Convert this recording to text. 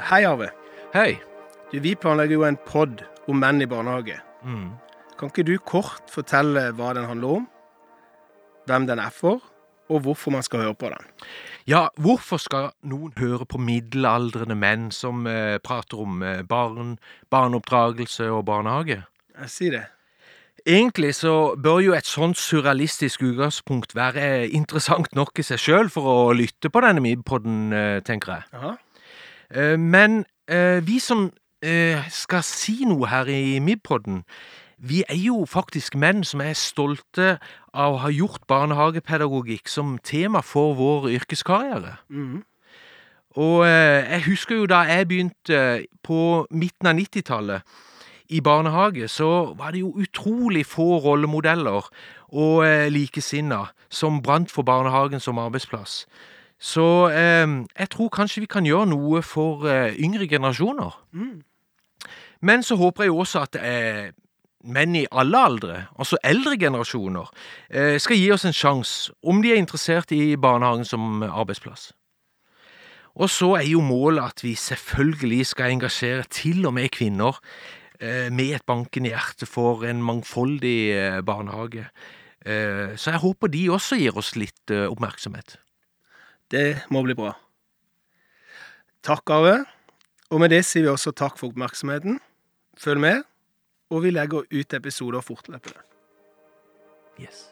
Hei, Arve. Hei. Du, vi planlegger jo en pod om menn i barnehage. Mm. Kan ikke du kort fortelle hva den handler om, hvem den er for, og hvorfor man skal høre på den? Ja, hvorfor skal noen høre på middelaldrende menn som eh, prater om eh, barn, barneoppdragelse og barnehage? Jeg sier det. Egentlig så bør jo et sånt surrealistisk utgangspunkt være interessant nok i seg sjøl for å lytte på denne midpoden, eh, tenker jeg. Jaha. Eh, Men eh, vi som eh, skal si noe her i Mibpodden, vi er jo faktisk menn som er stolte av å ha gjort barnehagepedagogikk som tema for vår yrkeskarriere. Mm. Og eh, jeg husker jo da jeg begynte på midten av 90-tallet i barnehage, så var det jo utrolig få rollemodeller og likesinna som brant for barnehagen som arbeidsplass. Så eh, jeg tror kanskje vi kan gjøre noe for eh, yngre generasjoner. Mm. Men så håper jeg også at eh, menn i alle aldre, altså eldre generasjoner, eh, skal gi oss en sjanse, om de er interessert i barnehagen som arbeidsplass. Og så er jo målet at vi selvfølgelig skal engasjere til og med kvinner eh, med et bankende hjerte for en mangfoldig eh, barnehage. Eh, så jeg håper de også gir oss litt oppmerksomhet. Det må bli bra. Takk, Arve. Og med det sier vi også takk for oppmerksomheten. Følg med, og vi legger ut episoder fortløpende. Yes.